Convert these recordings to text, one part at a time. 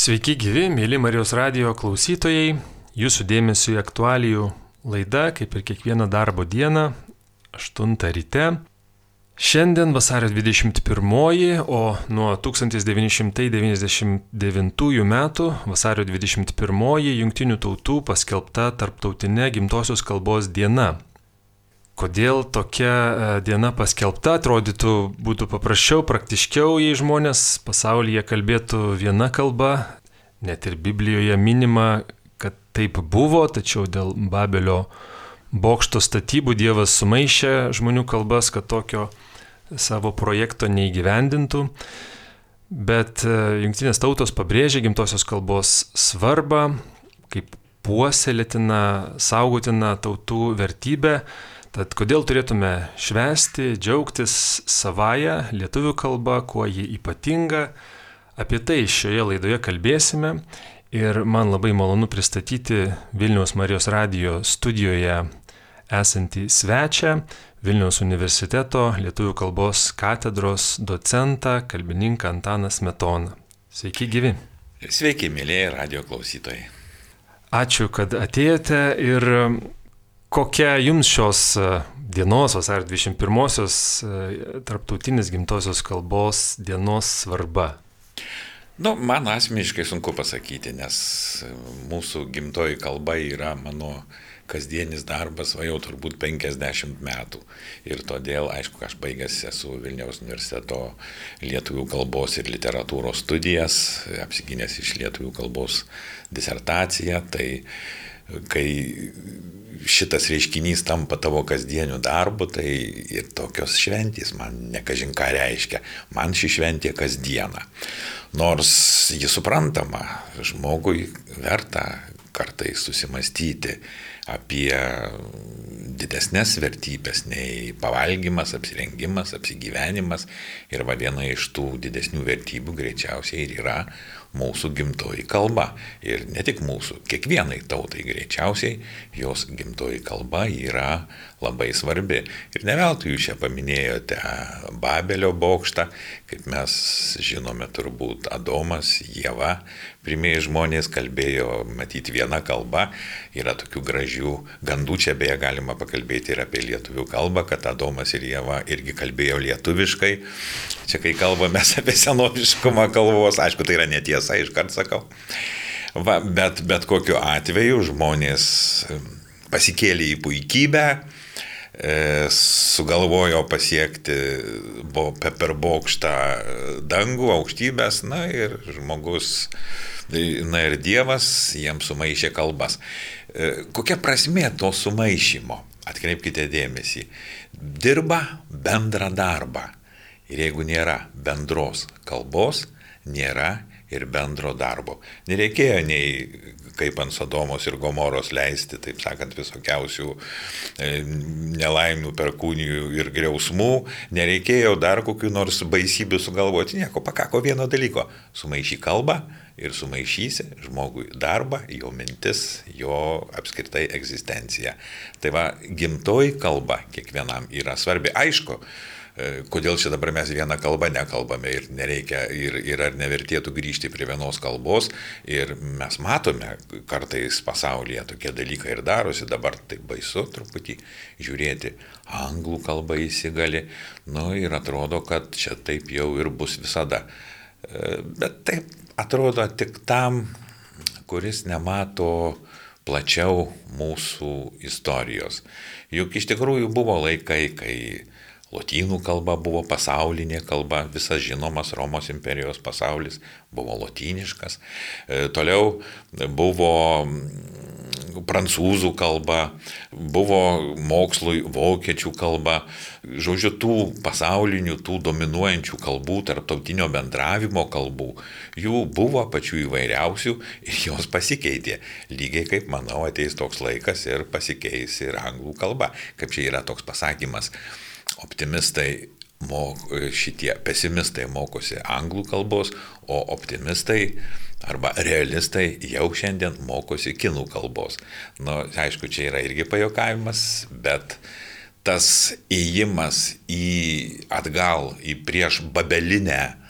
Sveiki gyvi, mėly Marijos radio klausytojai. Jūsų dėmesio į aktualijų laida, kaip ir kiekvieną darbo dieną, 8 ryte. Šiandien vasario 21, o nuo 1999 metų vasario 21 Junktinių tautų paskelbta tarptautinė gimtosios kalbos diena. Kodėl tokia e, diena paskelbta, atrodytų būtų paprasčiau, praktiškiau, jei žmonės pasaulyje kalbėtų viena kalba, net ir Biblijoje minima, kad taip buvo, tačiau dėl Babelio bokšto statybų Dievas sumaišė žmonių kalbas, kad tokio savo projekto neįgyvendintų. Bet e, jungtinės tautos pabrėžia gimtosios kalbos svarbą kaip puoselėtina, saugotina tautų vertybė. Tad kodėl turėtume švęsti, džiaugtis savoją lietuvių kalbą, kuo ji ypatinga, apie tai šioje laidoje kalbėsime. Ir man labai malonu pristatyti Vilniaus Marijos radio studijoje esantį svečią, Vilniaus universiteto lietuvių kalbos katedros docentą, kalbininką Antaną Smetoną. Sveiki gyvi. Sveiki, mėlyje radio klausytojai. Ačiū, kad atėjote ir kokia jums šios dienos, vasario 21-osios tarptautinės gimtosios kalbos dienos svarba? Nu, man asmeniškai sunku pasakyti, nes mūsų gimtoji kalba yra mano kasdienis darbas, va jau turbūt 50 metų. Ir todėl, aišku, aš baigęs esu Vilniaus universiteto lietuvių kalbos ir literatūros studijas, apsigynęs iš lietuvių kalbos disertaciją, tai kai šitas reiškinys tampa tavo kasdieniu darbu, tai ir tokios šventys man nekažin ką reiškia. Man ši šventė kasdiena. Nors ji suprantama, žmogui verta kartais susimastyti apie didesnės vertybės nei pavalgymas, apsirengimas, apsigyvenimas. Ir va viena iš tų didesnių vertybių greičiausiai ir yra mūsų gimtoji kalba. Ir ne tik mūsų, kiekvienai tautai greičiausiai jos gimtoji kalba yra labai svarbi. Ir ne veltui jūs čia paminėjote Babelio bokštą, kaip mes žinome turbūt Adomas, Jėva, pirmieji žmonės kalbėjo, matyti vieną kalbą, yra tokių gražių gandų, čia beje galima pakalbėti ir apie lietuvių kalbą, kad Adomas ir Jėva irgi kalbėjo lietuviškai. Čia kai kalbame apie senoviškumą kalbos, aišku, tai yra netiesa, iškart sakau. Va, bet bet kokiu atveju žmonės pasikėlė į puikybę, sugalvojo pasiekti per bokštą dangų, aukštybės, na ir žmogus, na ir Dievas jiems sumaišė kalbas. E, kokia prasme to sumaišymo? Atkreipkite dėmesį. Dirba bendrą darbą. Ir jeigu nėra bendros kalbos, nėra ir bendro darbo. Nereikėjo nei kaip ant Sodomos ir Gomoros leisti, taip sakant, visokiausių e, nelaimių, perkūnijų ir griausmų, nereikėjo dar kokių nors baisybių sugalvoti, nieko, pakako vieno dalyko - sumaišy kalbą ir sumaišysi žmogui darbą, jo mintis, jo apskritai egzistenciją. Tai va, gimtoji kalba kiekvienam yra svarbi. Aišku, kodėl čia dabar mes vieną kalbą nekalbame ir nereikia, ir, ir ar nevertėtų grįžti prie vienos kalbos. Ir mes matome kartais pasaulyje tokie dalykai ir darosi, dabar taip baisu truputį žiūrėti, anglų kalba įsigali, nu ir atrodo, kad čia taip jau ir bus visada. E, bet taip atrodo tik tam, kuris nemato plačiau mūsų istorijos. Juk iš tikrųjų buvo laikai, kai Lotynų kalba buvo pasaulinė kalba, visas žinomas Romos imperijos pasaulis buvo lotyniškas. E, toliau buvo mm, prancūzų kalba, buvo mokslui vokiečių kalba. Žodžiu, tų pasaulinių, tų dominuojančių kalbų, tarptautinio bendravimo kalbų, jų buvo pačių įvairiausių ir jos pasikeitė. Lygiai kaip, manau, ateis toks laikas ir pasikeis ir anglų kalba. Kaip čia yra toks pasakymas optimistai mok, šitie pesimistai mokosi anglų kalbos, o optimistai arba realistai jau šiandien mokosi kinų kalbos. Na, nu, aišku, čia yra irgi pajokavimas, bet tas įėjimas į atgal, į prieš babelinę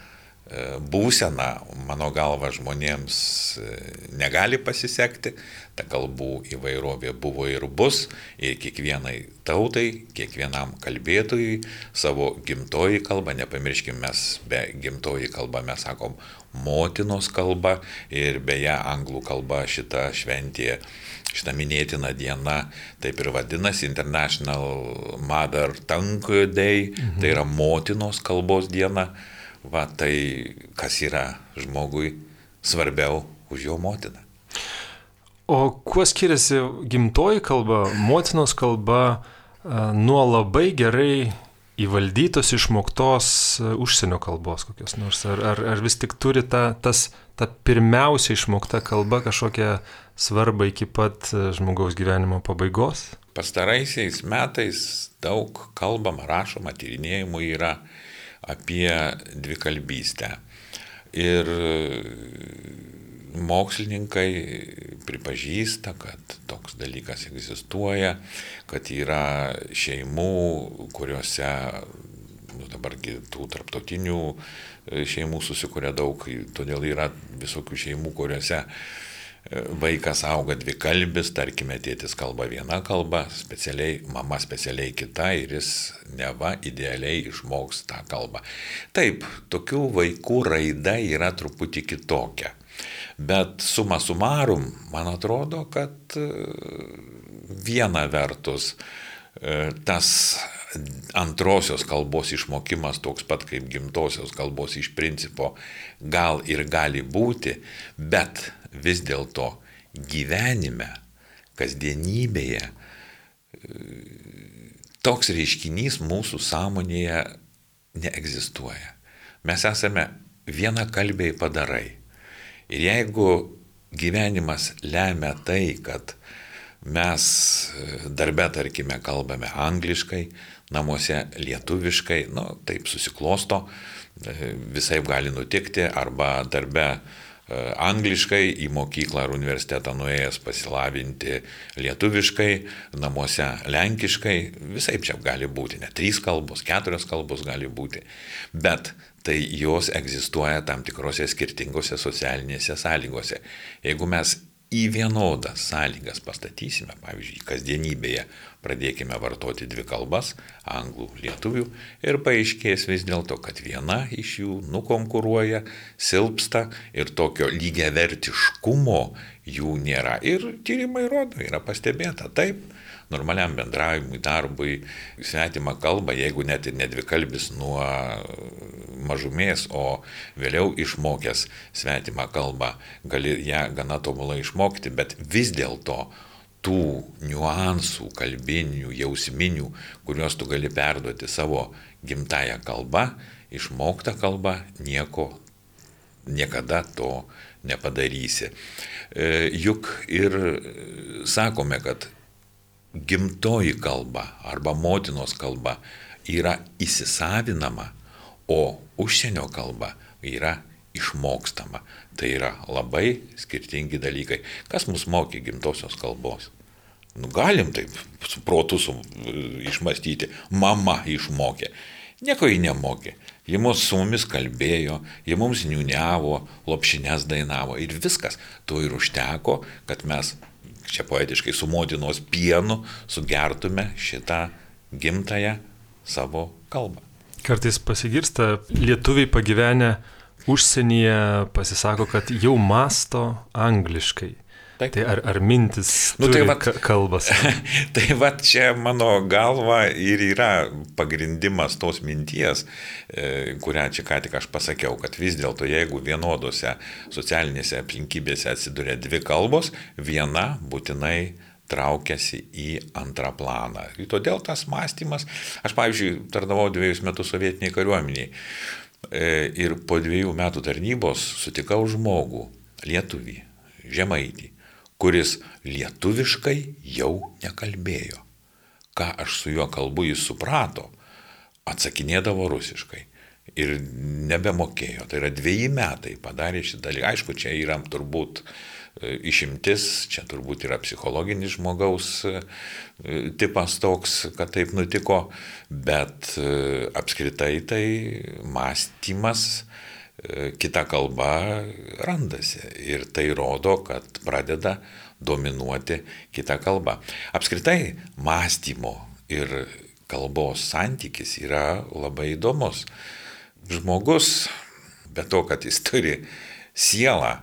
būsena, mano galva, žmonėms e, negali pasisekti, ta kalbų įvairovė buvo ir bus, ir kiekvienai tautai, kiekvienam kalbėtojui savo gimtoji kalba, nepamirškime, mes be gimtoji kalba mes sakom motinos kalba ir beje anglų kalba šita šventė šitą minėtiną dieną taip ir vadinasi International Mother Tongue Day, mhm. tai yra motinos kalbos diena. Va tai kas yra žmogui svarbiau už jo motiną. O kuo skiriasi gimtoji kalba, motinos kalba nuo labai gerai įvaldytos, išmoktos užsienio kalbos kokios nors? Ar, ar, ar vis tik turi ta, tas, ta pirmiausia išmokta kalba kažkokią svarbą iki pat žmogaus gyvenimo pabaigos? Pastaraisiais metais daug kalbama, rašoma, tyrinėjimų yra apie dvikalbystę. Ir mokslininkai pripažįsta, kad toks dalykas egzistuoja, kad yra šeimų, kuriuose nu, dabargi tų tarptautinių šeimų susikuria daug, todėl yra visokių šeimų, kuriuose vaikas auga dvi kalbis, tarkime, tėtis kalba viena kalba, specialiai, mama specialiai kita ir jis neva idealiai išmoks tą kalbą. Taip, tokių vaikų raida yra truputį kitokia. Bet suma sumarum, man atrodo, kad e, viena vertus e, tas antrosios kalbos išmokimas toks pat kaip gimtosios kalbos iš principo gal ir gali būti, bet vis dėlto gyvenime, kasdienybėje toks reiškinys mūsų sąmonėje neegzistuoja. Mes esame viena kalbiai padarai. Ir jeigu gyvenimas lemia tai, kad mes darbe, tarkime, kalbame angliškai, namuose lietuviškai, nu, taip susiklosto, visai gali nutikti, arba darbe E, angliškai, į mokyklą ar universitetą nuėjęs pasilavinti lietuviškai, namuose lenkiškai, visai čia gali būti, ne trys kalbos, keturios kalbos gali būti, bet tai jos egzistuoja tam tikrose skirtingose socialinėse sąlygose. Jeigu mes į vienodas sąlygas pastatysime, pavyzdžiui, kasdienybėje pradėkime vartoti dvi kalbas - anglų, lietuvių ir paaiškės vis dėlto, kad viena iš jų nukonkuruoja, silpsta ir tokio lygiavertiškumo jų nėra. Ir tyrimai rodo, yra pastebėta taip normaliam bendravimui, darbui, svetimą kalbą, jeigu net ir nedvikalbis nuo mažumės, o vėliau išmokęs svetimą kalbą, gali ją gana tobulai išmokti, bet vis dėlto tų niuansų kalbinių, jausminių, kuriuos tu gali perduoti savo gimtają kalbą, išmoktą kalbą, nieko, niekada to nepadarysi. E, juk ir sakome, kad gimtoji kalba arba motinos kalba yra įsisavinama, o užsienio kalba yra išmokstama. Tai yra labai skirtingi dalykai. Kas mus mokė gimtosios kalbos? Nu, galim taip su protu su, išmastyti. Mama išmokė. Nieko jį nemokė. Ji mus su mumis kalbėjo, ji mums niuniavo, lopšinės dainavo ir viskas. To ir užteko, kad mes čia poetiškai su motinos pienu sugertume šitą gimtają savo kalbą. Kartais pasigirsta, lietuviai pagyvenę užsienyje pasisako, kad jau masto angliškai. Taip. Tai ar, ar mintis nu, tai vat, kalbas? tai va čia mano galva ir yra pagrindimas tos minties, e, kurią čia ką tik aš pasakiau, kad vis dėlto jeigu vienodose socialinėse aplinkybėse atsiduria dvi kalbos, viena būtinai traukiasi į antrą planą. Ir todėl tas mąstymas, aš pavyzdžiui, tarnavau dviejus metus sovietiniai kariuomeniai ir po dviejų metų tarnybos sutikau žmogų, lietuvį, žemaitį, kuris lietuviškai jau nekalbėjo. Ką aš su juo kalbu, jis suprato, atsakinėdavo rusiškai ir nebemokėjo. Tai yra dviejai metai padarė šį dalyką. Aišku, čia yra turbūt e, išimtis, čia turbūt yra psichologinis žmogaus e, tipas toks, kad taip nutiko, bet e, apskritai tai mąstymas kita kalba randasi. Ir tai rodo, kad pradeda dominuoti kita kalba. Apskritai, mąstymo ir kalbos santykis yra labai įdomus. Žmogus, be to, kad jis turi sielą,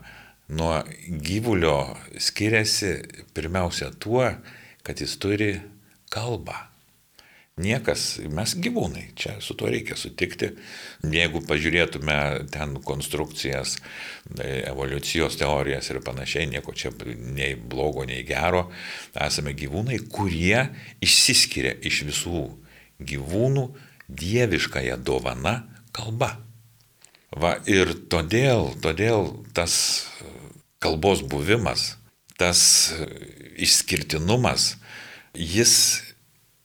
nuo gyvulio skiriasi pirmiausia tuo, kad jis turi kalbą. Niekas, mes gyvūnai, čia su tuo reikia sutikti. Jeigu pažiūrėtume ten konstrukcijas, evoliucijos teorijas ir panašiai, nieko čia nei blogo, nei gero, esame gyvūnai, kurie išsiskiria iš visų gyvūnų dieviškąją dovaną kalba. Va ir todėl, todėl tas kalbos buvimas, tas išskirtinumas, jis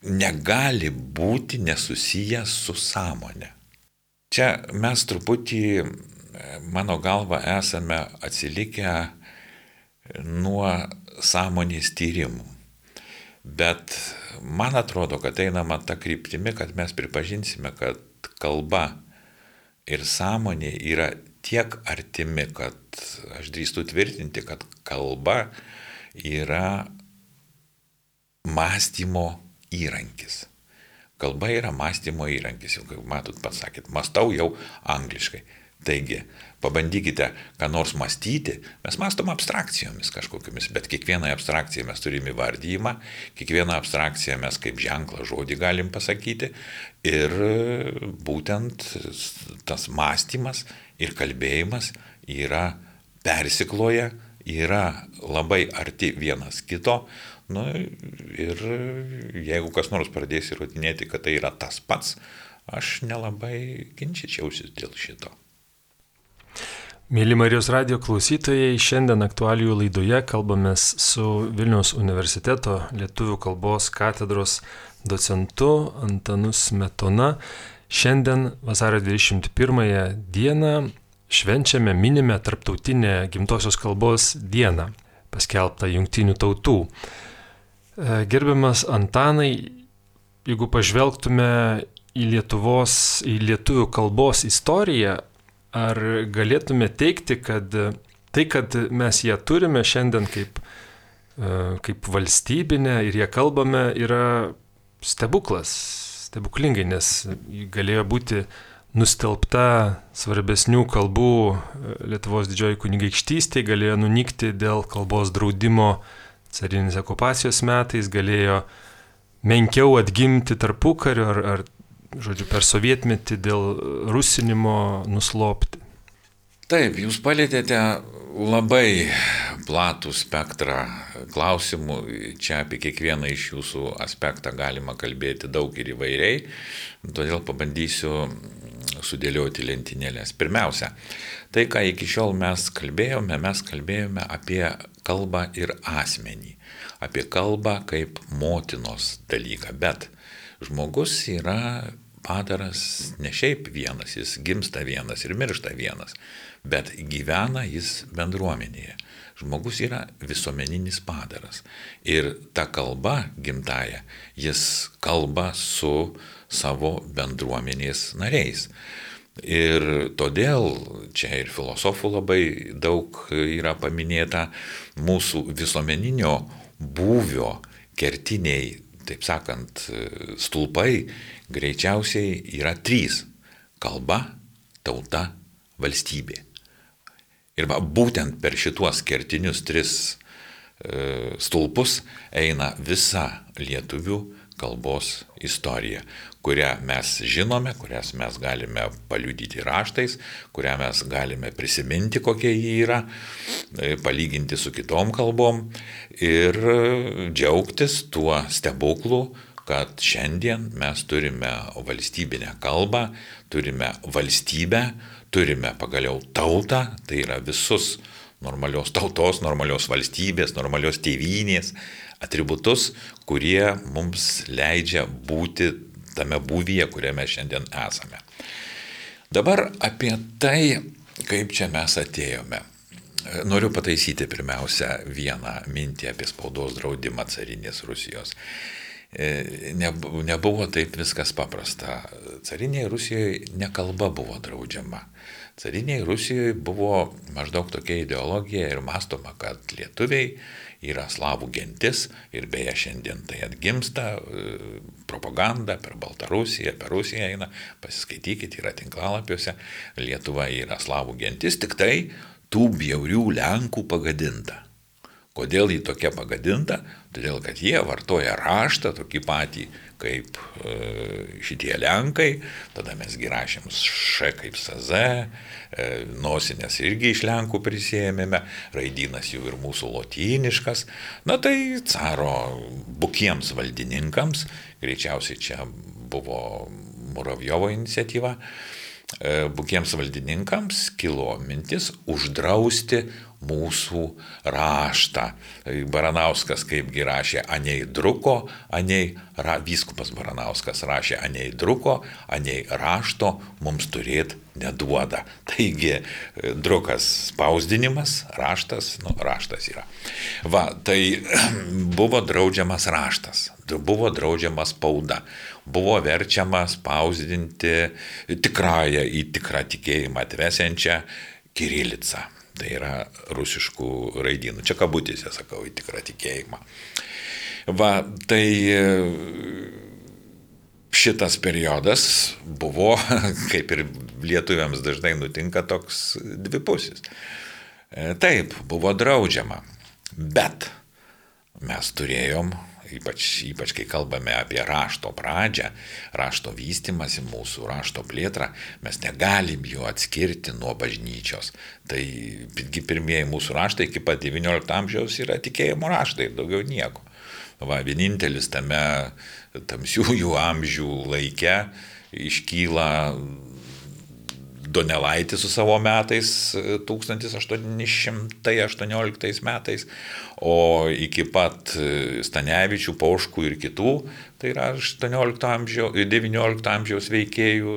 negali būti nesusijęs su sąmonė. Čia mes truputį, mano galva, esame atsilikę nuo sąmonės tyrimų. Bet man atrodo, kad einama ta kryptimi, kad mes pripažinsime, kad kalba ir sąmonė yra tiek artimi, kad aš drįstu tvirtinti, kad kalba yra mąstymo įrankis. Kalba yra mąstymo įrankis, jau kaip matot pasakėt, mastau jau angliškai. Taigi, pabandykite, ką nors mąstyti, mes mastom abstrakcijomis kažkokiamis, bet kiekvieną abstrakciją mes turime įvardyjimą, kiekvieną abstrakciją mes kaip ženklą žodį galim pasakyti ir būtent tas mąstymas ir kalbėjimas yra persikloja, yra labai arti vienas kito, Nu, ir jeigu kas nors pradės įrodinėti, kad tai yra tas pats, aš nelabai ginčičiausi dėl šito. Mėly Marijos radio klausytojai, šiandien aktualijų laidoje kalbame su Vilniaus universiteto lietuvių kalbos katedros docentu Antanus Metona. Šiandien vasario 21 dieną švenčiame, minime Tarptautinę gimtosios kalbos dieną, paskelbtą Junktinių tautų. E, gerbiamas Antanai, jeigu pažvelgtume į Lietuvos, į lietuvių kalbos istoriją, ar galėtume teikti, kad tai, kad mes ją turime šiandien kaip, e, kaip valstybinę ir ją kalbame, yra stebuklas, stebuklingai, nes galėjo būti nustelbta svarbesnių kalbų e, Lietuvos didžioji kunigaikštystė, galėjo nunykti dėl kalbos draudimo carinės okupacijos metais, galėjo menkiau atgimti tarpu kariu ar, ar, žodžiu, per sovietmetį dėl rusinimo nuslopti. Taip, jūs palėtėte labai platų spektrą klausimų. Čia apie kiekvieną iš jūsų aspektą galima kalbėti daug ir įvairiai, todėl pabandysiu sudėlioti lentynėlės. Pirmiausia, tai, ką iki šiol mes kalbėjome, mes kalbėjome apie kalbą ir asmenį, apie kalbą kaip motinos dalyką. Bet žmogus yra padaras ne šiaip vienas, jis gimsta vienas ir miršta vienas, bet gyvena jis bendruomenėje. Žmogus yra visuomeninis padaras. Ir ta kalba gimtaja, jis kalba su savo bendruomenės nariais. Ir todėl čia ir filosofų labai daug yra paminėta mūsų visuomeninio būvio kertiniai, taip sakant, stulpai greičiausiai yra trys - kalba, tauta, valstybė. Ir va, būtent per šituos kertinius tris e, stulpus eina visa lietuvių kalbos istorija, kurią mes žinome, kurias mes galime paliudyti raštais, kurią mes galime prisiminti, kokia ji yra, e, palyginti su kitom kalbom ir džiaugtis tuo stebuklu, kad šiandien mes turime valstybinę kalbą, turime valstybę, turime pagaliau tautą, tai yra visus normalios tautos, normalios valstybės, normalios tėvynės atributus, kurie mums leidžia būti tame būvyje, kuriame šiandien esame. Dabar apie tai, kaip čia mes atėjome. Noriu pataisyti pirmiausia vieną mintį apie spaudos draudimą carinės Rusijos. e, nebuvo taip viskas paprasta. Carinėje Rusijoje nekalba buvo draudžiama. Carinėje Rusijoje buvo maždaug tokia ideologija ir mąstoma, kad lietuviai yra slavų gentis ir beje šiandien tai atgimsta e, propaganda per Baltarusiją, per Rusiją eina, pasiskaitykite, yra tinklalapiuose, Lietuva yra slavų gentis, tik tai tų bjaurių Lenkų pagadinta. Kodėl jį tokia pagadinta? Todėl, kad jie vartoja raštą tokį patį kaip e, šitie Lenkai, tada mes rašėm Š kaip SZ, e, nosinės irgi iš Lenkų prisėmėme, raidynas jų ir mūsų lotyniškas. Na tai caro bukiems valdininkams, greičiausiai čia buvo Muravjovo iniciatyva, e, bukiems valdininkams kilo mintis uždrausti mūsų raštą. Tai Baranauskas kaipgi rašė, anei druko, anei ra, vyskupas Baranauskas rašė, anei druko, anei rašto mums turėti neduoda. Taigi drukas spausdinimas, raštas, nu, raštas yra. Va, tai buvo draudžiamas raštas, buvo draudžiama spauda, buvo verčiama spausdinti tikrąją į tikrą tikėjimą atvesiančią kirilicą. Tai yra rusiškų raidynų. Čia kabutėse sakau į tikrą tikėjimą. Va, tai e, šitas periodas buvo, kaip ir lietuviams dažnai nutinka, toks dvipusis. E, taip, buvo draudžiama, bet mes turėjom ypač, ypač kai kalbame apie rašto pradžią, rašto vystimasi mūsų, rašto plėtrą, mes negalim jo atskirti nuo bažnyčios. Tai pirmieji mūsų raštai iki pat XIX amžiaus yra tikėjimo raštai ir daugiau nieko. Va, vienintelis tame tamsiųjų amžių laike iškyla Donelaitis su savo metais 1818 metais, o iki pat Stanevičių, Pauškų ir kitų, tai yra 18 amžiaus, 19 amžiaus veikėjų,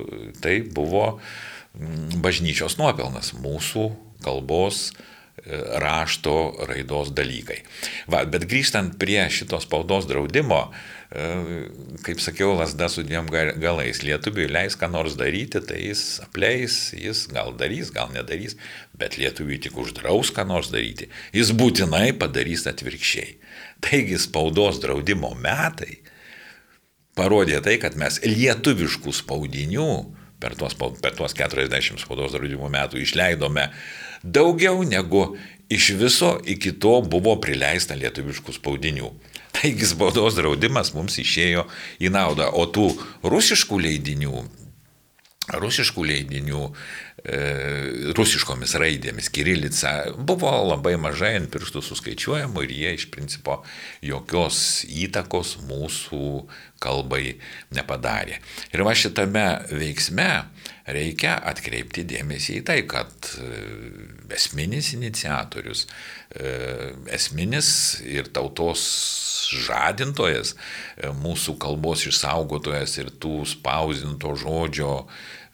tai buvo mm, bažnyčios nuopelnas mūsų kalbos rašto raidos dalykai. Va, bet grįžtant prie šitos spaudos draudimo, e, kaip sakiau, lasda su dviem galais. Lietuviui leis ką nors daryti, tai jis apleis, jis gal darys, gal nedarys, bet lietuviui tik uždraus ką nors daryti. Jis būtinai padarys atvirkščiai. Taigi spaudos draudimo metai parodė tai, kad mes lietuviškų spaudinių per tuos, per tuos 40 spaudos draudimo metų išleidome daugiau negu iš viso iki to buvo prileista lietuviškų spaudinių. Taigi spaudos draudimas mums išėjo į naudą, o tų rusiškų leidinių, rusiškų leidinių e, rusiškomis raidėmis, kirilica, buvo labai mažai ant pirštų suskaičiuojamų ir jie iš principo jokios įtakos mūsų kalbai nepadarė. Ir va šitame veiksme reikia atkreipti dėmesį į tai, kad e, esminis iniciatorius, esminis ir tautos žadintojas, e, mūsų kalbos išsaugotojas ir tų spausdinto žodžio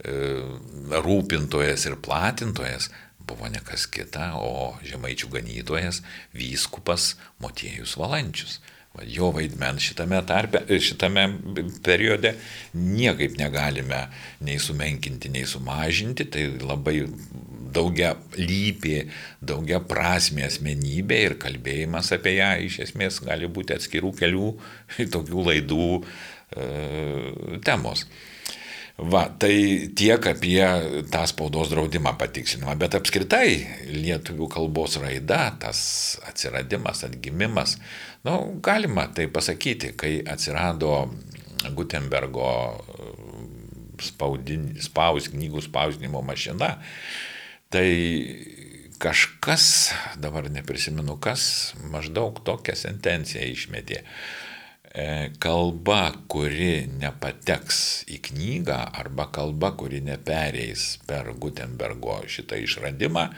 rūpintojas ir platintojas buvo ne kas kita, o žemaičių ganytojas vyskupas Motiejus Valančius. Jo vaidmens šitame, tarpe, šitame periode niekaip negalime nei sumenkinti, nei sumažinti. Tai labai daugia lypė, daugia prasmė asmenybė ir kalbėjimas apie ją iš esmės gali būti atskirų kelių tokių laidų e, temos. Va, tai tiek apie tą spaudos draudimą patiksinimą, bet apskritai lietuvių kalbos raida, tas atsiradimas, atgimimas, nu, galima tai pasakyti, kai atsirado Gutenbergo spaudin, spaus, knygų spausdinimo mašina, tai kažkas, dabar neprisimenu kas, maždaug tokią sentenciją išmetė. E, kalba, kuri nepateks į knygą arba kalba, kuri nepereis per Gutenbergo šitą išradimą,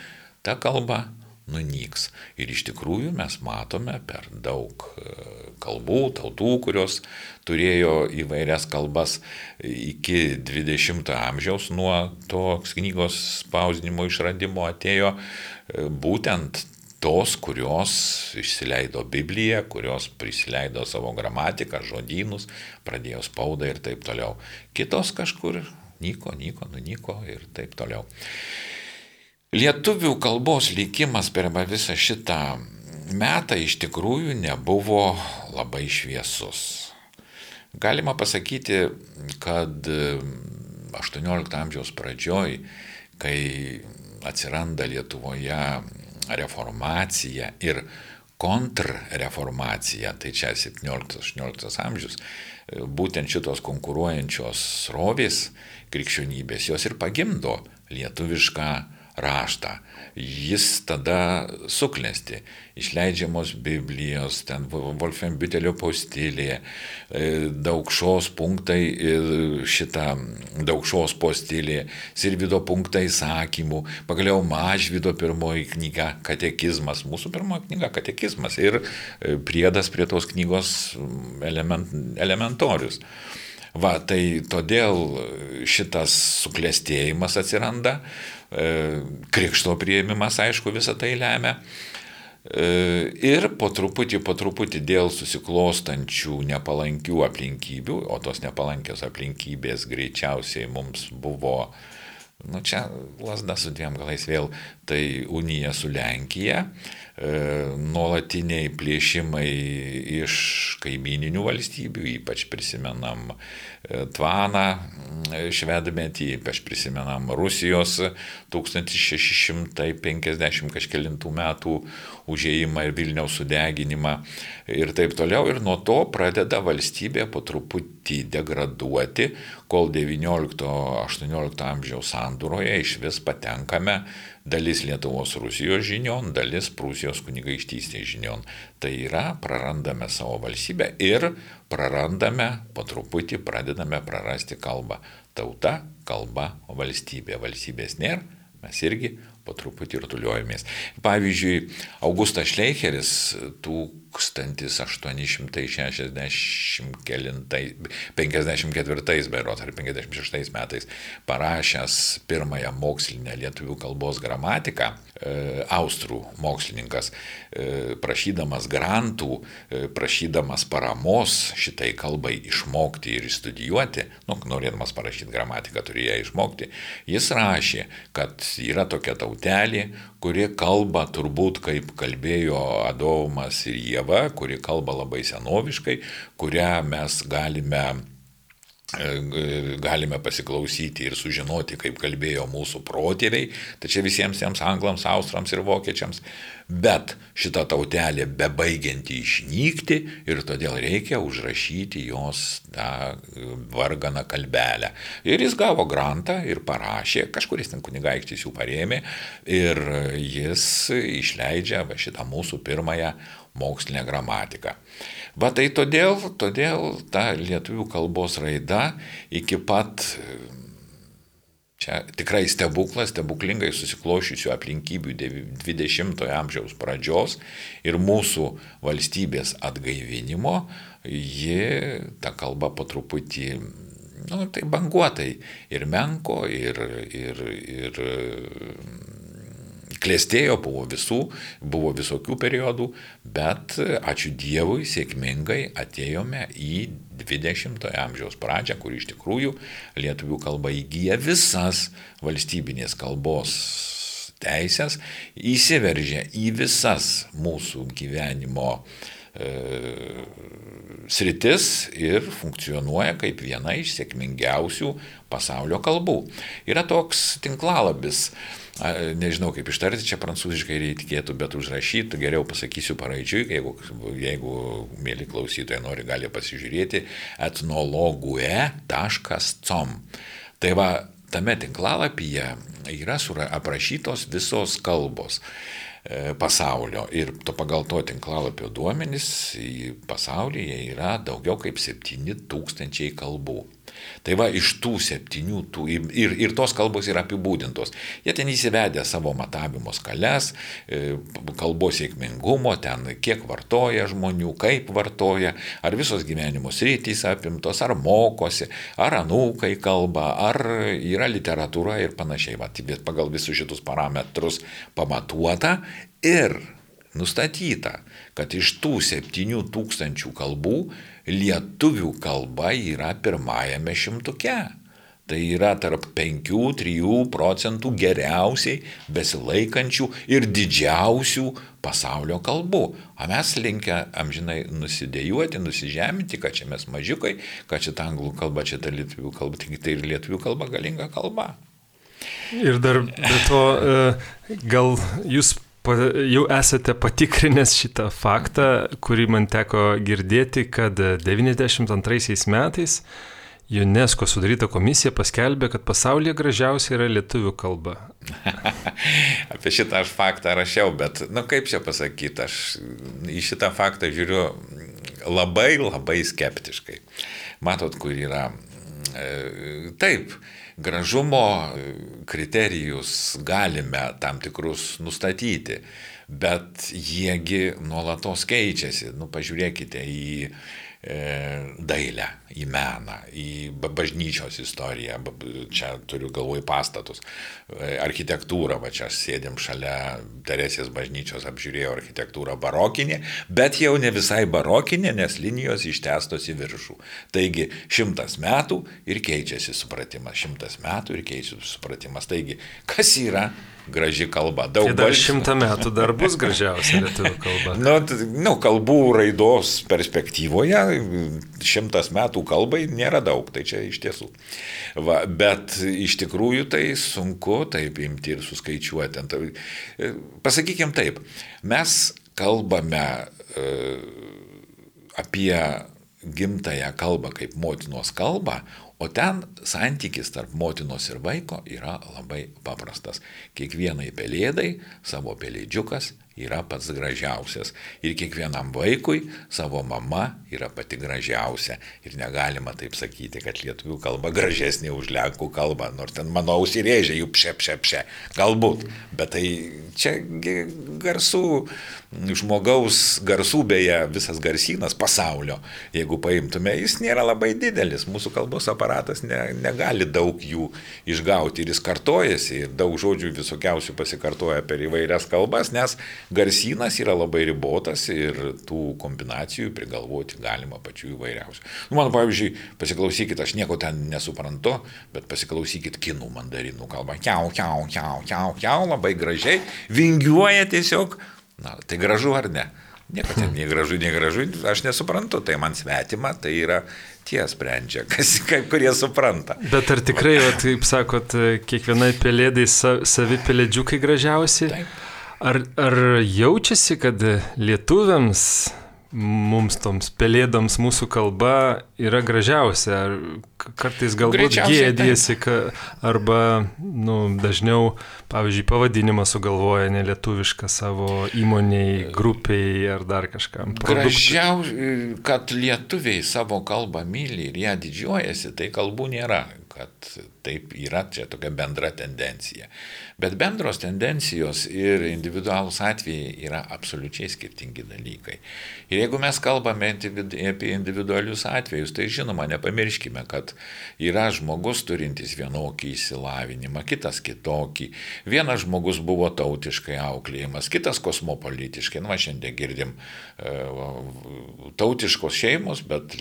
ta kalba nunyks. Ir iš tikrųjų mes matome per daug e, kalbų, tautų, kurios turėjo įvairias kalbas iki 20-ojo amžiaus nuo tos knygos spausdinimo išradimo atėjo e, būtent tos, kurios išsileido Bibliją, kurios prisileido savo gramatiką, žodynus, pradėjo spaudą ir taip toliau. Kitos kažkur nyko, nyko, nunyko ir taip toliau. Lietuvių kalbos likimas per visą šitą metą iš tikrųjų nebuvo labai šviesus. Galima pasakyti, kad 18 amžiaus pradžioj, kai atsiranda Lietuvoje reformacija ir kontrreformacija, tai čia 17-18 amžius, būtent šitos konkuruojančios srovės krikščionybės, jos ir pagimdo lietuvišką raštą. Jis tada suklesti. Išleidžiamos Biblijos, ten Wolfgang Bütelio postilė, e, daugšos punktai, šitą daugšos postilė, Sirvido punktai įsakymų, pagaliau Mažvido pirmoji knyga Katekizmas, mūsų pirmoji knyga Katekizmas ir e, priedas prie tos knygos element, elementorius. Va, tai todėl šitas suklestėjimas atsiranda, krikšto prieimimas, aišku, visą tai lemia. E, ir po truputį, po truputį dėl susiklostančių nepalankių aplinkybių, o tos nepalankios aplinkybės greičiausiai mums buvo, nu čia lasda su dviem galais vėl, tai unija su Lenkija, E, nuolatiniai plėšimai iš kaimininių valstybių, ypač prisimenam e, Tvaną e, švedmetį, ypač prisimenam Rusijos 1650 kažkėlintų metų užėjimą ir Vilniaus sudeginimą ir taip toliau. Ir nuo to pradeda valstybė po truputį degraduoti, kol 19-18 amžiaus sandūroje iš vis patenkame dalis Lietuvos Rusijos žinion, dalis Prūsijos kunigaikštystės žinion. Tai yra, prarandame savo valstybę ir prarandame, po truputį pradedame prarasti kalbą. Tauta, kalba, valstybė. Valstybės nėra, mes irgi po truputį ir tuliuojamės. Pavyzdžiui, Augustas Šleicheris 1854 beirot ar 56 metais parašęs pirmąją mokslinę lietuvių kalbos gramatiką, e, austrų mokslininkas, e, prašydamas grantų, e, prašydamas paramos šitai kalbai išmokti ir studijuoti, nu, norėdamas parašyti gramatiką turėjo išmokti, jis rašė, kad yra tokia tautelė, kuri kalba turbūt kaip kalbėjo Adomas ir Jėva, kuri kalba labai senoviškai, kurią mes galime galime pasiklausyti ir sužinoti, kaip kalbėjo mūsų protėviai, tačiau visiems tiems anglams, austrams ir vokiečiams, bet šita tautelė bebaigianti išnykti ir todėl reikia užrašyti jos tą varganą kalbelę. Ir jis gavo grantą ir parašė, kažkuris ten kunigaikštis jų parėmė ir jis išleidžia šitą mūsų pirmąją mokslinę gramatiką. Va tai todėl, todėl ta lietuvių kalbos raida iki pat Čia tikrai stebuklas, stebuklingai susiklošiusių aplinkybių 20-ojo amžiaus pradžios ir mūsų valstybės atgaivinimo, ji ta kalba po truputį, nu, tai banguotai ir menko, ir, ir, ir klėstėjo, buvo visų, buvo visokių periodų, bet ačiū Dievui sėkmingai atėjome į 20-ojo amžiaus pradžią, kur iš tikrųjų lietuvių kalba įgyja visas valstybinės kalbos teisės, įsiveržia į visas mūsų gyvenimo e, sritis ir funkcionuoja kaip viena iš sėkmingiausių pasaulio kalbų. Yra toks tinklalabis, nežinau kaip ištarti, čia prancūziškai reikėtų, bet užrašytų, geriau pasakysiu paraidžiui, jeigu, jeigu mėly klausytojai nori, gali pasižiūrėti etnologue.com. Tai va, tame tinklalapyje yra aprašytos visos kalbos e, pasaulio ir to pagal to tinklalapio duomenys pasaulyje yra daugiau kaip 7000 kalbų. Tai va iš tų septynių, tų, ir, ir tos kalbos yra apibūdintos. Jie ten įsivedė savo matavimo skales, e, kalbos sėkmingumo, ten kiek vartoja žmonių, kaip vartoja, ar visos gyvenimo sritys apimtos, ar mokosi, ar anūkai kalba, ar yra literatūra ir panašiai. Va, bet pagal visus šitus parametrus pamatuota ir nustatyta, kad iš tų 7000 kalbų lietuvių kalba yra pirmajame šimtuke. Tai yra tarp 5-3 procentų geriausiai besilaikančių ir didžiausių pasaulio kalbų. O mes linkę amžinai nusidėjuoti, nusižeminti, kad čia mes mažiukai, kad čia ta anglų kalba, čia ta lietuvių kalba, tik tai ir lietuvių kalba galinga kalba. Ir dar be to, e, gal jūs jau esate patikrinęs šitą faktą, kurį man teko girdėti, kad 92 metais UNESCO sudaryta komisija paskelbė, kad pasaulyje gražiausia yra lietuvių kalba. Apie šitą aš faktą rašiau, bet, na nu, kaip čia pasakyti, aš į šitą faktą žiūriu labai labai skeptiškai. Matot, kur yra. E, taip, gražumo kriterijus galime tam tikrus nustatyti, bet jiegi nuolatos keičiasi. Nu, pažiūrėkite į dailę, į meną, į bažnyčios istoriją, čia turiu galvoj pastatus, e, architektūrą, va čia sėdėm šalia Teresės bažnyčios, apžiūrėjau architektūrą barokinė, bet jau ne visai barokinė, nes linijos ištestos į viršų. Taigi šimtas metų ir keičiasi supratimas, šimtas metų ir keičiasi supratimas. Taigi, kas yra graži kalba. Daug tai dar balsių. šimtą metų dar bus gražiausia lietuvių kalba. nu, nu, kalbų raidos perspektyvoje šimtas metų kalbai nėra daug, tai čia iš tiesų. Va, bet iš tikrųjų tai sunku taip imti ir suskaičiuoti. E, Pasakykime taip, mes kalbame e, apie gimtają kalbą kaip motinos kalbą, O ten santykis tarp motinos ir vaiko yra labai paprastas. Kiekvienai pelėdai savo pelėdžiukas yra pats gražiausias. Ir kiekvienam vaikui savo mama yra pati gražiausia. Ir negalima taip sakyti, kad lietuvių kalba gražesnė už lenkų kalbą, nors ten mano ausirėžė jų pšė, pšė, pšė. Galbūt. Bet tai čia garsų, žmogaus garsų beje, visas garsynas pasaulio, jeigu paimtume, jis nėra labai didelis. Mūsų kalbos aparatas ne, negali daug jų išgauti ir jis kartojasi ir daug žodžių visokiausių pasikartoja per įvairias kalbas, nes garsynas yra labai ribotas ir tų kombinacijų prigalvoti galima pačių įvairiausių. Nu, man pavyzdžiui, pasiklausykit, aš nieko ten nesuprantu, bet pasiklausykit kinų mandarinų kalbą. Kiau, kiau, kiau, kiau, kiau, labai gražiai, vingiuoja tiesiog. Na, tai gražu ar ne? Nieko ten nei gražu, nei gražu, aš nesuprantu, tai man svetima, tai yra tie sprendžia, kas, kai kurie supranta. Bet ar tikrai, o, taip sakot, kiekvienai pelėdai savi pelėdžiukai gražiausi? Taip. Ar, ar jaučiasi, kad lietuviams, mums toms pelėdoms mūsų kalba yra gražiausia? Ar kartais galbūt gėdėsi, arba nu, dažniau, pavyzdžiui, pavadinimą sugalvoja nelietuvišką savo įmoniai, grupiai ar dar kažkam? Gražiausia, kad lietuviai savo kalbą myli ir ją didžiuojasi, tai kalbų nėra kad taip yra čia tokia bendra tendencija. Bet bendros tendencijos ir individualūs atvejai yra absoliučiai skirtingi dalykai. Ir jeigu mes kalbame apie individualius atvejus, tai žinoma, nepamirškime, kad yra žmogus turintis vienokį įsilavinimą, kitas kitokį. Vienas žmogus buvo tautiškai auklėjimas, kitas kosmopolitiškai. Na, šiandien girdim e, tautiškos šeimos, bet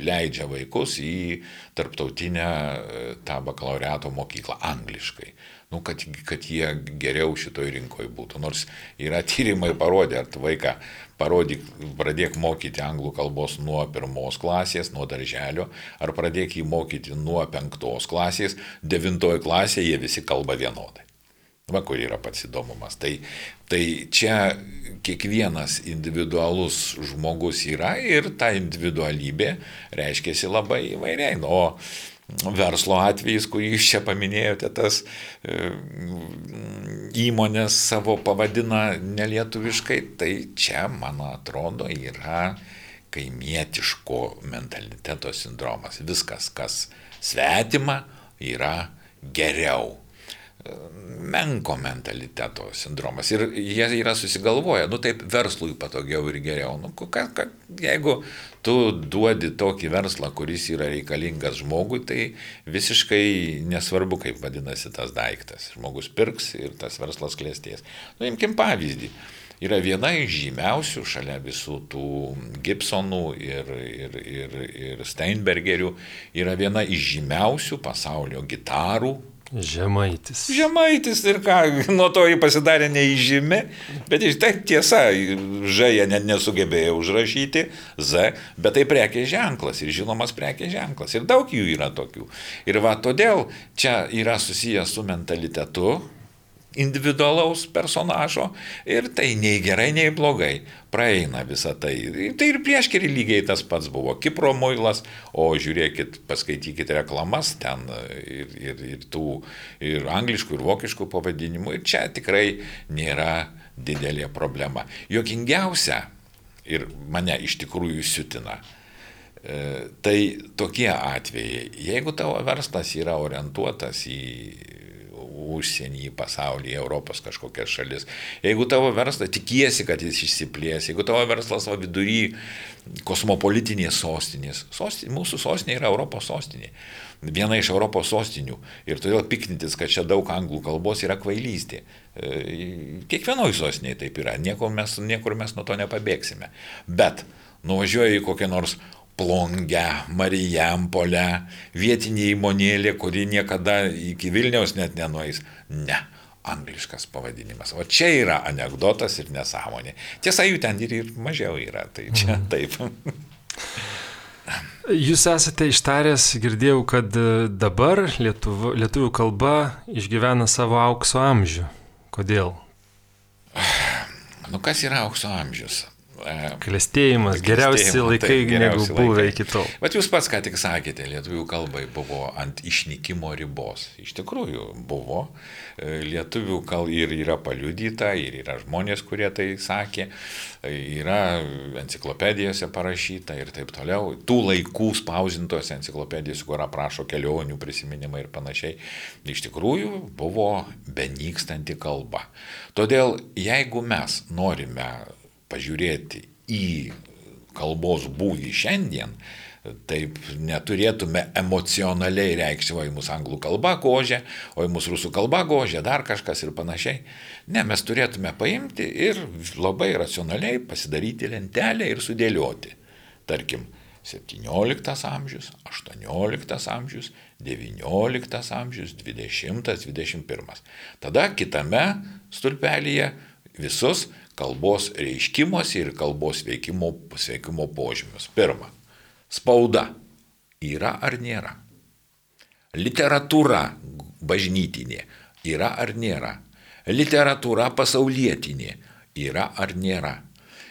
leidžia vaikus į tarptautinę e, tą bakalaureato mokyklą angliškai. Nu, kad, kad jie geriau šitoj rinkoje būtų. Nors yra tyrimai parodė, ar vaiką parodyk, pradėk mokyti anglų kalbos nuo pirmos klasės, nuo darželio, ar pradėk jį mokyti nuo penktos klasės, devintoje klasėje jie visi kalba vienodai. Va, kur yra pats įdomumas. Tai, tai čia kiekvienas individualus žmogus yra ir ta individualybė reiškia labai įvairiai. Nu, o verslo atvejais, kurį jūs čia paminėjote, tas e, įmonės savo pavadina nelietuviškai, tai čia, man atrodo, yra kaimietiško mentaliteto sindromas. Viskas, kas svetima, yra geriau menko mentaliteto sindromas. Ir jie yra susigalvoję, nu taip verslui patogiau ir geriau. Nu, ka, ka, jeigu tu duodi tokį verslą, kuris yra reikalingas žmogui, tai visiškai nesvarbu, kaip vadinasi tas daiktas. Žmogus pirks ir tas verslas klėsties. Nu, imkim pavyzdį. yra viena iš žymiausių šalia visų tų Gibsonų ir, ir, ir, ir Steinbergerių, yra viena iš žymiausių pasaulio gitarų Žemaitis. Žemaitis ir ką, nuo to jį pasidarė neįžymi, bet iš tai tiesa, Ž jie net nesugebėjo užrašyti, Z, bet tai prekės ženklas ir žinomas prekės ženklas ir daug jų yra tokių. Ir va todėl čia yra susijęs su mentalitetu, individualaus personažo ir tai nei gerai, nei blogai praeina visą tai. Tai ir prieškiri lygiai tas pats buvo. Kipro muilas, o žiūrėkit, paskaitykite reklamas ten ir, ir, ir tų ir angliškų, ir vokiškų pavadinimų. Ir čia tikrai nėra didelė problema. Jokingiausia ir mane iš tikrųjų siutina. E, tai tokie atvejai, jeigu tavo verslas yra orientuotas į užsienį, į pasaulį, į Europos kažkokias šalis. Jeigu tavo verslas, tikiesi, kad jis išsiplės, jeigu tavo verslas va vidury kosmopolitinės sostinės, sostinė, mūsų sostinė yra Europos sostinė, viena iš Europos sostinių ir todėl piknintis, kad čia daug anglų kalbos yra kvailystė. E, kiekvienoje sostinėje taip yra, niekur mes, niekur mes nuo to nepabėgsime. Bet nuvažiuoji į kokią nors Plongę, Marijampolę, vietinė įmonėlė, kuri niekada iki Vilniaus net nenueis. Ne, angliškas pavadinimas. O čia yra anegdotas ir nesąmonė. Tiesa, jų ten ir, ir mažiau yra, tai čia mhm. taip. Jūs esate ištaręs, girdėjau, kad dabar lietuvių, lietuvių kalba išgyvena savo aukso amžių. Kodėl? Nu, kas yra aukso amžius? Klestėjimas, geriausi laikai, tai, geriausi negu buvę iki tol. Bet jūs pats ką tik sakėte, lietuvių kalbai buvo ant išnykimo ribos. Iš tikrųjų buvo. E, lietuvių kalba ir yra paliudyta, ir yra žmonės, kurie tai sakė, e, yra enciklopedijose parašyta ir taip toliau. Tų laikų spausintose enciklopedijose, kur aprašo kelionių prisiminimai ir panašiai, iš tikrųjų buvo benykstanti kalba. Todėl jeigu mes norime pažiūrėti į kalbos būvį šiandien, taip neturėtume emocionaliai reikšti, o į mūsų anglų kalba gožė, o į mūsų rusų kalba gožė, dar kažkas ir panašiai. Ne, mes turėtume paimti ir labai racionaliai pasidaryti lentelę ir sudėlioti. Tarkim, 17 amžius, 18 amžius, 19 amžius, 20, 21. Tada kitame stulpelyje visus kalbos reiškimuose ir kalbos veikimo, veikimo požymius. Pirma, spauda yra ar nėra. Literatūra bažnytinė yra ar nėra. Literatūra pasaulietinė yra ar nėra.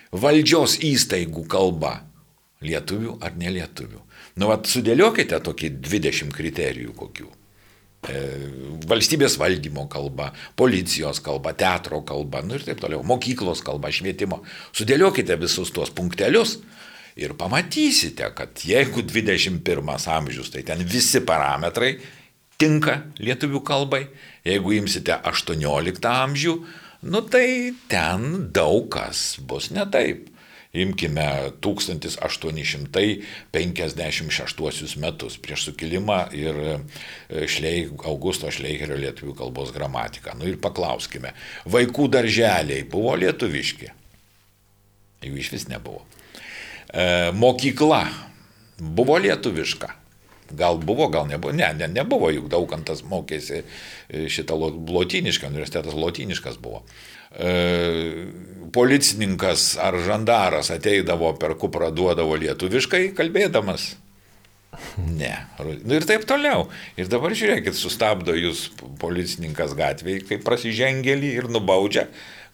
Valdžios įstaigų kalba lietuvių ar nelietuvių. Nu, vat, sudėliokite tokį 20 kriterijų kokių. E, valstybės valdymo kalba, policijos kalba, teatro kalba, nu ir taip toliau, mokyklos kalba, švietimo. Sudėliokite visus tuos punktelius ir pamatysite, kad jeigu 21 amžius, tai ten visi parametrai tinka lietuvių kalbai, jeigu imsite 18 amžių, nu tai ten daug kas bus ne taip. Imkime 1856 metus prieš sukilimą ir e, šleik, Augusto Šleikerio lietuvių kalbos gramatiką. Nu ir paklauskime, vaikų darželiai buvo lietuviški? Jų iš vis nebuvo. E, mokykla buvo lietuviška? Gal buvo, gal nebuvo. Ne, ne, nebuvo, juk daugantas mokėsi e, šitą lotynišką, universitetas lotyniškas buvo. E, policininkas ar žandaras ateidavo per kuprą duodavo lietuviškai kalbėdamas. Ne. Nu ir taip toliau. Ir dabar žiūrėkit, sustabdo jūs policininkas gatvėje, kaip prasižengėlį ir nubaudžia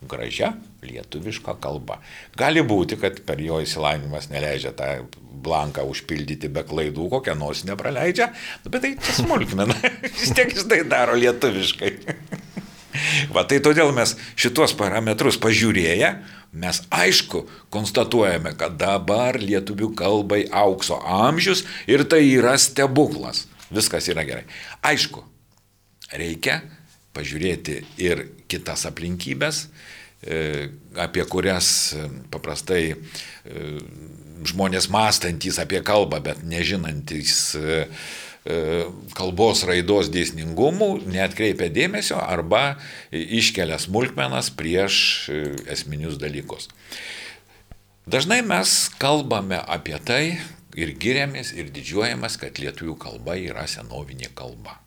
gražia lietuviška kalba. Gali būti, kad per jo įsilavinimas neleidžia tą blanką užpildyti be klaidų, kokią nors nepraleidžia, bet tai smulkmena. Vis tiek jis tai daro lietuviškai. Va tai todėl mes šitos parametrus pažiūrėję, mes aišku konstatuojame, kad dabar lietuvių kalbai aukso amžius ir tai yra stebuklas. Viskas yra gerai. Aišku, reikia pažiūrėti ir kitas aplinkybės, e, apie kurias e, paprastai e, žmonės mąstantys apie kalbą, bet nežinantys kalbos raidos dėsningumų, netkreipia dėmesio arba iškelia smulkmenas prieš e, esminius dalykus. Dažnai mes kalbame apie tai ir giriamės ir didžiuojamės, kad lietuvių kalba yra senovinė kalba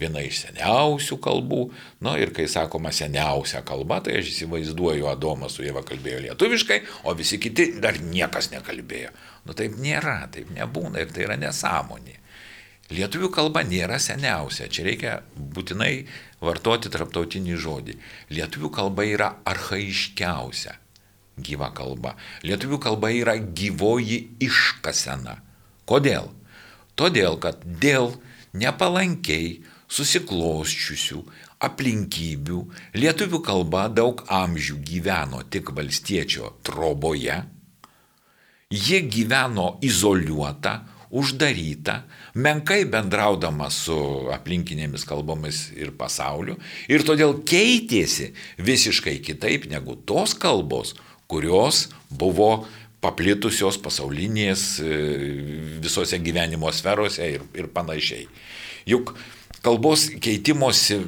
viena iš seniausių kalbų. Na ir kai sakoma seniausia kalba, tai aš įsivaizduoju, Adomas su Jėva kalbėjo lietuviškai, o visi kiti dar niekas nekalbėjo. Nu taip nėra, taip nebūna ir tai yra nesąmonė. Lietuvių kalba nėra seniausia, čia reikia būtinai vartoti traptautinį žodį. Lietuvių kalba yra arhaiškiausia gyva kalba. Lietuvių kalba yra gyvoji iškasena. Kodėl? Todėl, kad dėl nepalankiai susiklosčiusių aplinkybių lietuvių kalba daug amžių gyveno tik valstiečio troboje, ji gyveno izoliuota, uždaryta, menkai bendraudama su aplinkinėmis kalbomis ir pasauliu ir todėl keitėsi visiškai kitaip negu tos kalbos, kurios buvo paplitusios pasaulinės e, visose gyvenimo sferose ir, ir panašiai. Juk kalbos keitimosi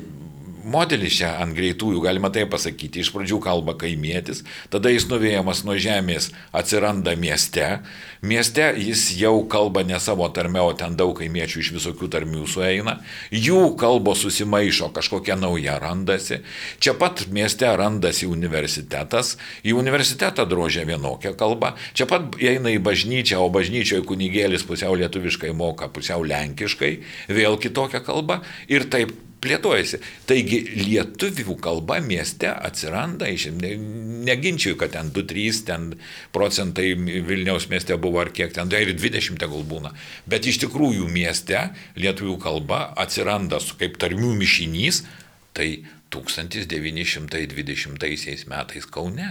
modelis čia ant greitųjų, galima tai pasakyti. Iš pradžių kalba kaimietis, tada jis nuvėjamas nuo žemės atsiranda mieste. Mieste jis jau kalba ne savo tarme, o ten daug kaimiečių iš visokių tarmių sueina. Jų kalbos susimaišo, kažkokia nauja randasi. Čia pat mieste randasi universitetas, į universitetą drožia vienokią kalbą. Čia pat eina į bažnyčią, o bažnyčioje kunigėlis pusiau lietuviškai moka, pusiau lenkiškai, vėl kitokią kalbą. Ir taip plėtojasi. Taigi lietuvių kalba mieste atsiranda, ne, neginčiu, kad ten 2-3 ten procentai Vilniaus mieste buvo ar kiek ten, tai ir 20 tegul būna. Bet iš tikrųjų mieste lietuvių kalba atsiranda kaip tarmių mišinys, tai 1920 metais Kaune.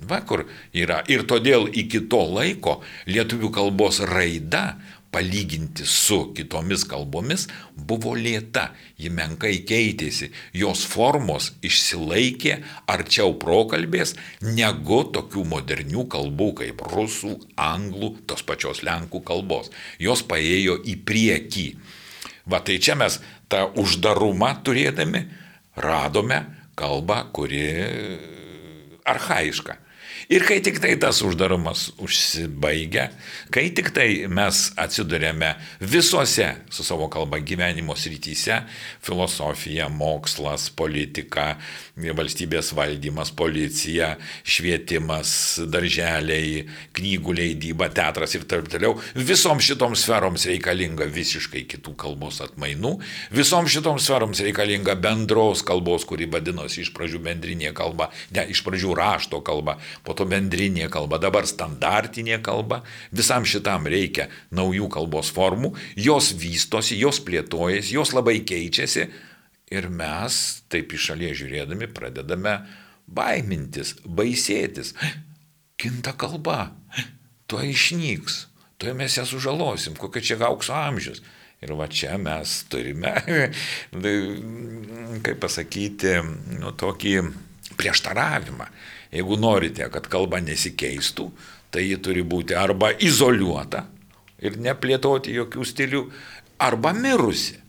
Va kur yra. Ir todėl iki to laiko lietuvių kalbos raida palyginti su kitomis kalbomis buvo lėta, ji menkai keitėsi, jos formos išsilaikė arčiau prokalbės negu tokių modernių kalbų kaip rusų, anglų, tos pačios lenkų kalbos. Jos paėjo į priekį. Va tai čia mes tą uždarumą turėdami radome kalbą, kuri arhaiška. Ir kai tik tai tas uždarumas užsibaigia, kai tik tai mes atsidurėme visose su savo kalba gyvenimo srityse - filosofija, mokslas, politika, valstybės valdymas, policija, švietimas, darželiai, knygų leidyba, teatras ir taip toliau, visom šitom sferoms reikalinga visiškai kitų kalbos atmainų, visom šitom sferoms reikalinga bendros kalbos, kuri vadinosi iš pradžių bendrinė kalba, ne iš pradžių rašto kalba, po to bendrinė kalba, dabar standartinė kalba. Visam šitam reikia naujų kalbos formų, jos vystosi, jos plėtojasi, jos labai keičiasi ir mes taip iš šalies žiūrėdami pradedame baimintis, baisėtis. Kinta kalba, tuo išnyks, tuo mes ją sužalosim, kokia čia aukso amžius. Ir va čia mes turime, kaip pasakyti, nu, tokį prieštaravimą. Jeigu norite, kad kalba nesikeistų, tai ji turi būti arba izoliuota ir neplėtoti jokių stilių, arba mirusi.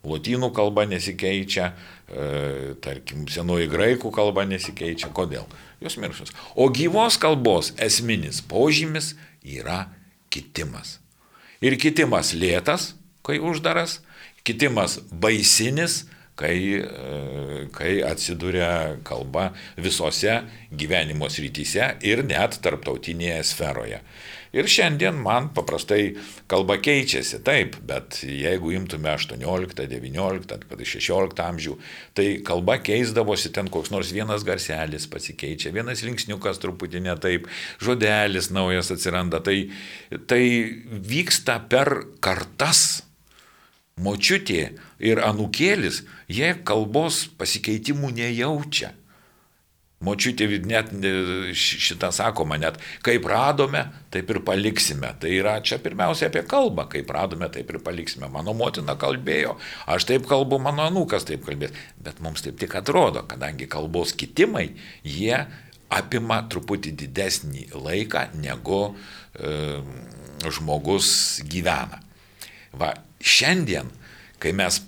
Lotynų kalba nesikeičia, e, tarkim, senoji graikų kalba nesikeičia. Kodėl? Jos mirusios. O gyvos kalbos esminis požymis yra kitimas. Ir kitimas lėtas, kai uždaras, kitimas baisinis, kai, e, kai atsiduria kalba visose gyvenimo srityse ir net tarptautinėje sferoje. Ir šiandien man paprastai kalba keičiasi, taip, bet jeigu imtume 18, 19, 16 amžių, tai kalba keisdavosi ten koks nors vienas garselis pasikeičia, vienas linksniukas truputį ne taip, žodelis naujas atsiranda, tai, tai vyksta per kartas močiutė ir anukėlis, jie kalbos pasikeitimų nejaučia. Močiutė net šitą sakoma, net kaip radome, taip ir paliksime. Tai yra čia pirmiausia apie kalbą, kaip radome, taip ir paliksime. Mano motina kalbėjo, aš taip kalbu, mano anūkas taip kalbės. Bet mums taip tik atrodo, kadangi kalbos kitimai, jie apima truputį didesnį laiką, negu e, žmogus gyvena. Va, Šiandien, kai mes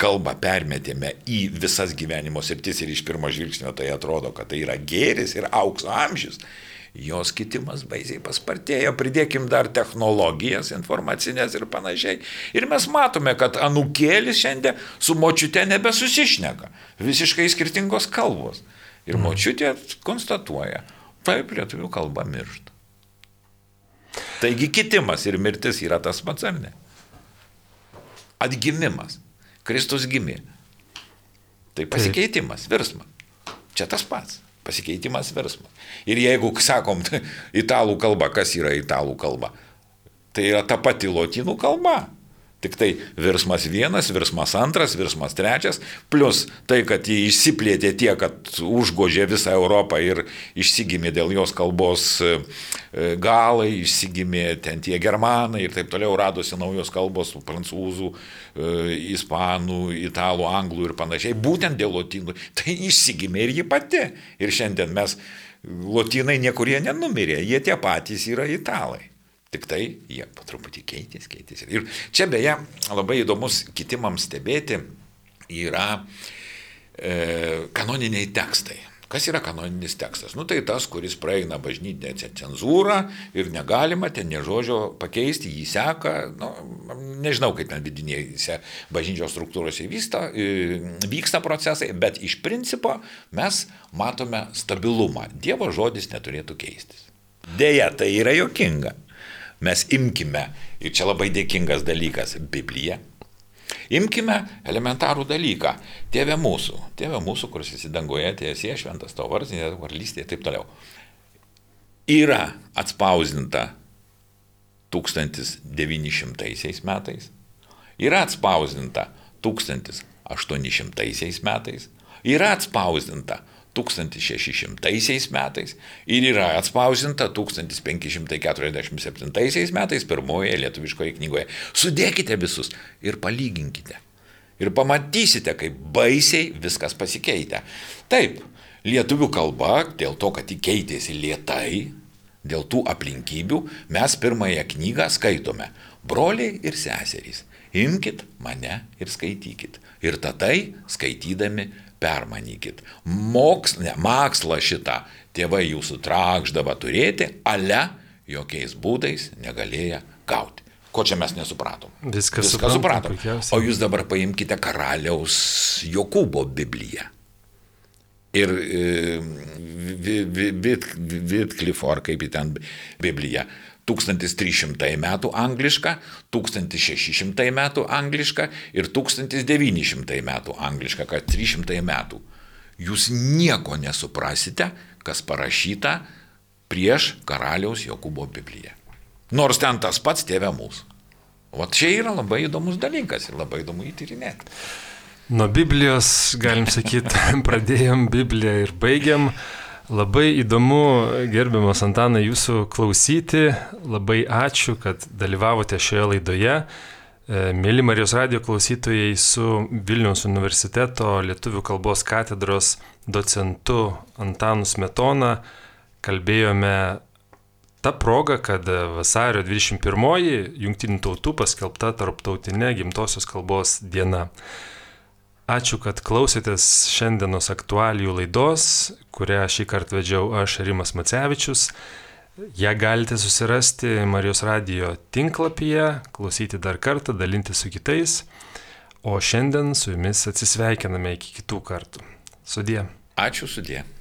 kalbą permetėme į visas gyvenimo sritis ir iš pirmo žvilgsnio tai atrodo, kad tai yra gėris ir aukso amžius, jos kitimas baisiai paspartėjo, pridėkim dar technologijas informacinės ir panašiai. Ir mes matome, kad anukėlis šiandien su močiute nebesusišneka. Visiškai skirtingos kalbos. Ir močiutė konstatuoja, taip lietuvių kalba miršta. Taigi kitimas ir mirtis yra tas pats, ar ne? Atgimimas. Kristus gimė. Tai pasikeitimas, virsmas. Čia tas pats. Pasikeitimas, virsmas. Ir jeigu, sakom, italų kalba, kas yra italų kalba? Tai yra ta pati lotynų kalba. Tik tai virsmas vienas, virsmas antras, virsmas trečias, plus tai, kad jį išsiplėtė tiek, kad užgožė visą Europą ir išsigimė dėl jos kalbos e, e, galai, išsigimė ten tie germanai ir taip toliau radosi naujos kalbos, prancūzų, e, ispanų, italų, anglų ir panašiai, būtent dėl lotynų. Tai išsigimė ir ji pati. Ir šiandien mes, lotynai niekur jie nenumirė, jie tie patys yra italai. Tik tai jie po truputį keitėsi, keitėsi. Ir čia beje labai įdomus kitimams stebėti yra e, kanoniniai tekstai. Kas yra kanoninis tekstas? Nu tai tas, kuris praeina bažnytinę cenzūrą ir negalima ten ne žodžio pakeisti, jį seka, nu, nežinau, kaip ten vidinėse bažnyčios struktūrose vyksta, vyksta procesai, bet iš principo mes matome stabilumą. Dievo žodis neturėtų keistis. Deja, tai yra jokinga mes imkime, ir čia labai dėkingas dalykas, Bibliją. Imkime elementarų dalyką. Tėve mūsų, tėve mūsų, kuris esi dangoje, tiesie, šventas tavo vardas, varlystė ir taip toliau. Yra atspausdinta 1900 metais, yra atspausdinta 1800 metais, yra atspausdinta 1600 metais ir yra atspausinta 1547 metais pirmoje lietuviškoje knygoje. Sudėkite visus ir palyginkite. Ir pamatysite, kaip baisiai viskas pasikeitė. Taip, lietuvių kalba, dėl to, kad ji keitėsi lietai, dėl tų aplinkybių, mes pirmąją knygą skaitome. Broliai ir seserys, imkite mane ir skaitykite. Ir tada skaitydami permanykit. Moks, ne, makslą šitą tėvai jūsų trakždavo turėti, ale jokiais būdais negalėję gauti. Ko čia mes nesupratom? Viskas, Viską supratom. O jūs dabar paimkite karaliaus Jokūbo Bibliją. Ir e, Vitklifo, ar kaip į ten Bibliją, 1300 metų angliška, 1600 metų angliška ir 1900 metų angliška, kad 300 metų. Jūs nieko nesuprasite, kas parašyta prieš karaliaus Jokūbo Bibliją. Nors ten tas pats tėvė mūsų. O čia yra labai įdomus dalykas ir labai įdomu įtyrinėti. Nuo Biblijos, galim sakyti, pradėjom Bibliją ir baigiam. Labai įdomu, gerbiamas Antanai, jūsų klausyti. Labai ačiū, kad dalyvavote šioje laidoje. E, mėly Marijos radio klausytojai su Vilniaus universiteto lietuvių kalbos katedros docentu Antanu Smetona kalbėjome tą progą, kad vasario 21-oji Junktinių tautų paskelbta tarptautinė gimtosios kalbos diena. Ačiū, kad klausėtės šiandienos aktualijų laidos, kurią šį kartą vedžiau aš Rimas Macevičius. Ja galite susirasti Marijos radio tinklapyje, klausyti dar kartą, dalinti su kitais. O šiandien su jumis atsisveikiname iki kitų kartų. Sudie. Ačiū sudie.